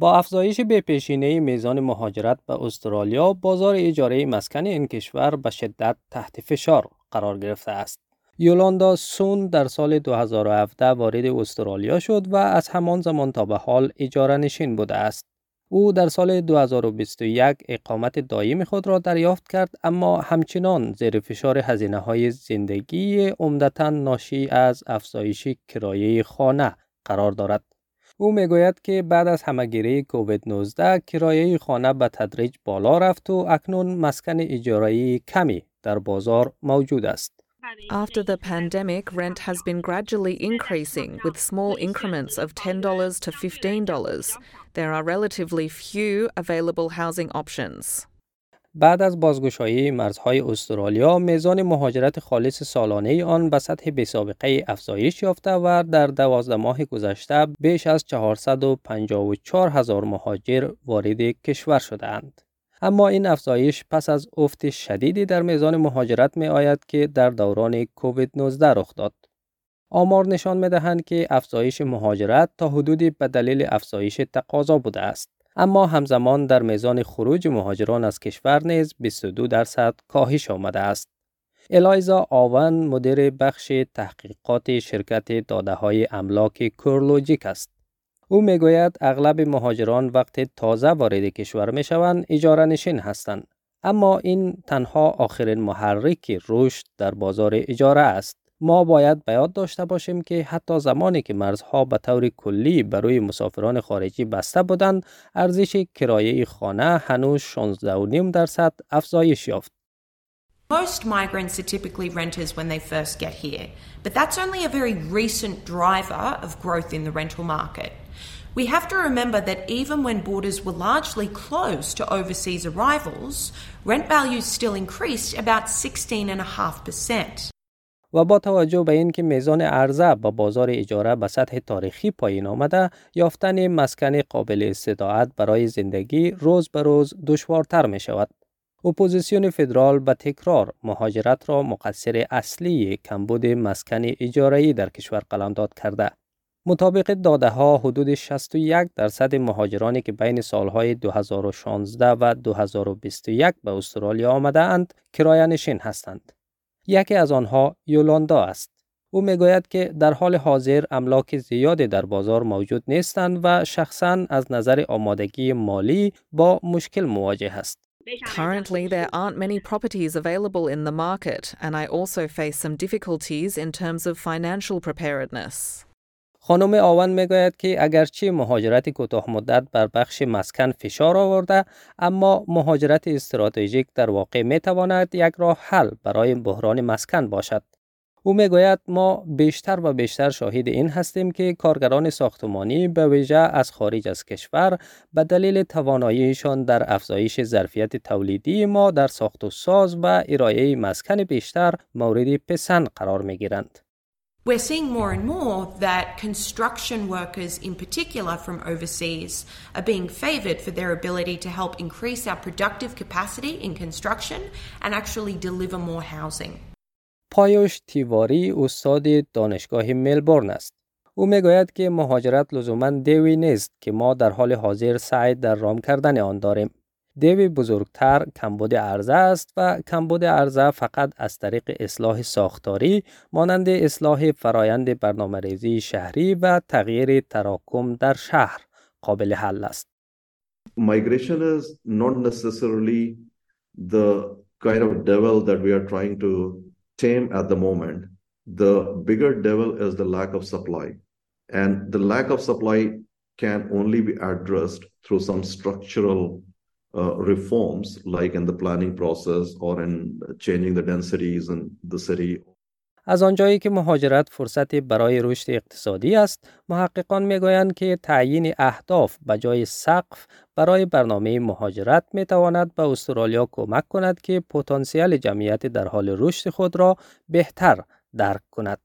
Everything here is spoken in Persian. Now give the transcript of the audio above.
با افزایش بپیشینه میزان مهاجرت به استرالیا، بازار اجاره مسکن این کشور به شدت تحت فشار قرار گرفته است. یولاندا سون در سال 2017 وارد استرالیا شد و از همان زمان تا به حال اجاره نشین بوده است. او در سال 2021 اقامت دائم خود را دریافت کرد اما همچنان زیر فشار هزینه های زندگی عمدتا ناشی از افزایش کرایه خانه قرار دارد. او می‌گوید که بعد از همهگیری کووید 19 کرایه خانه به تدریج بالا رفت و اکنون مسکن اجارایی کمی در بازار موجود است. After the pandemic, rent has been gradually increasing with small increments of $10 to $15. There are relatively few available housing options. بعد از بازگشایی مرزهای استرالیا میزان مهاجرت خالص سالانه آن به سطح بی‌سابقه افزایش یافته و در دوازده ماه گذشته بیش از 454 هزار مهاجر وارد کشور شدند. اما این افزایش پس از افت شدیدی در میزان مهاجرت می آید که در دوران کووید 19 رخ داد. آمار نشان می دهند که افزایش مهاجرت تا حدودی به دلیل افزایش تقاضا بوده است. اما همزمان در میزان خروج مهاجران از کشور نیز 22 درصد کاهش آمده است. الایزا آون مدیر بخش تحقیقات شرکت داده های املاک کورلوجیک است. او می‌گوید اغلب مهاجران وقتی تازه وارد کشور می شوند اجاره نشین هستند. اما این تنها آخرین محرک رشد در بازار اجاره است. ما باید به یاد داشته باشیم که حتی زمانی که مرزها به طور کلی برای مسافران خارجی بسته بودند ارزش کرایه خانه هنوز 16.5 درصد افزایش یافت Most migrants are typically renters when they first get here, but that's only a very recent driver of growth in the rental market. We have to remember that even when borders were largely closed to overseas arrivals, rent values still increased about 16.5%. و با توجه به اینکه میزان عرضه با بازار اجاره به سطح تاریخی پایین آمده یافتن مسکن قابل استطاعت برای زندگی روز به روز دشوارتر می شود اپوزیسیون فدرال به تکرار مهاجرت را مقصر اصلی کمبود مسکن اجاره‌ای در کشور قلمداد کرده. مطابق داده ها حدود 61 درصد مهاجرانی که بین سالهای 2016 و 2021 به استرالیا آمده اند کرایه نشین هستند. یکی از آنها یولاندا است. او می‌گوید که در حال حاضر املاک زیادی در بازار موجود نیستند و شخصا از نظر آمادگی مالی با مشکل مواجه است. Currently, there aren't many properties available in the market, and I also face some difficulties in terms of financial preparedness. خانم آون می‌گوید که اگرچه مهاجرت کوتاه مدت بر بخش مسکن فشار آورده اما مهاجرت استراتژیک در واقع می تواند یک راه حل برای بحران مسکن باشد. او می‌گوید ما بیشتر و بیشتر شاهد این هستیم که کارگران ساختمانی به ویژه از خارج از کشور به دلیل تواناییشان در افزایش ظرفیت تولیدی ما در ساخت و ساز و ارائه مسکن بیشتر مورد پسند قرار می گیرند. We're seeing more and more that construction workers, in particular from overseas, are being favoured for their ability to help increase our productive capacity in construction and actually deliver more housing. پایوش تیواری استاد دانشگاه ملبورن است. او میگوید که مهاجرت لزوما دیوی نیست که ما در حال حاضر سعی در رام کردن آن داریم. دیوی بزرگتر کمبود عرضه است و کمبود عرضه فقط از طریق اصلاح ساختاری مانند اصلاح فرایند برنامه ریزی شهری و تغییر تراکم در شهر قابل حل است. Migration is not necessarily the kind of devil that we are trying to tame at the moment. The bigger devil is the lack of supply. And the lack of supply can only be addressed through some structural uh, reforms, like in the planning process or in changing the densities in the city. از آنجایی که مهاجرت فرصت برای رشد اقتصادی است، محققان می‌گویند که تعیین اهداف به جای سقف برای برنامه مهاجرت می تواند به استرالیا کمک کند که پتانسیل جمعیت در حال رشد خود را بهتر درک کند.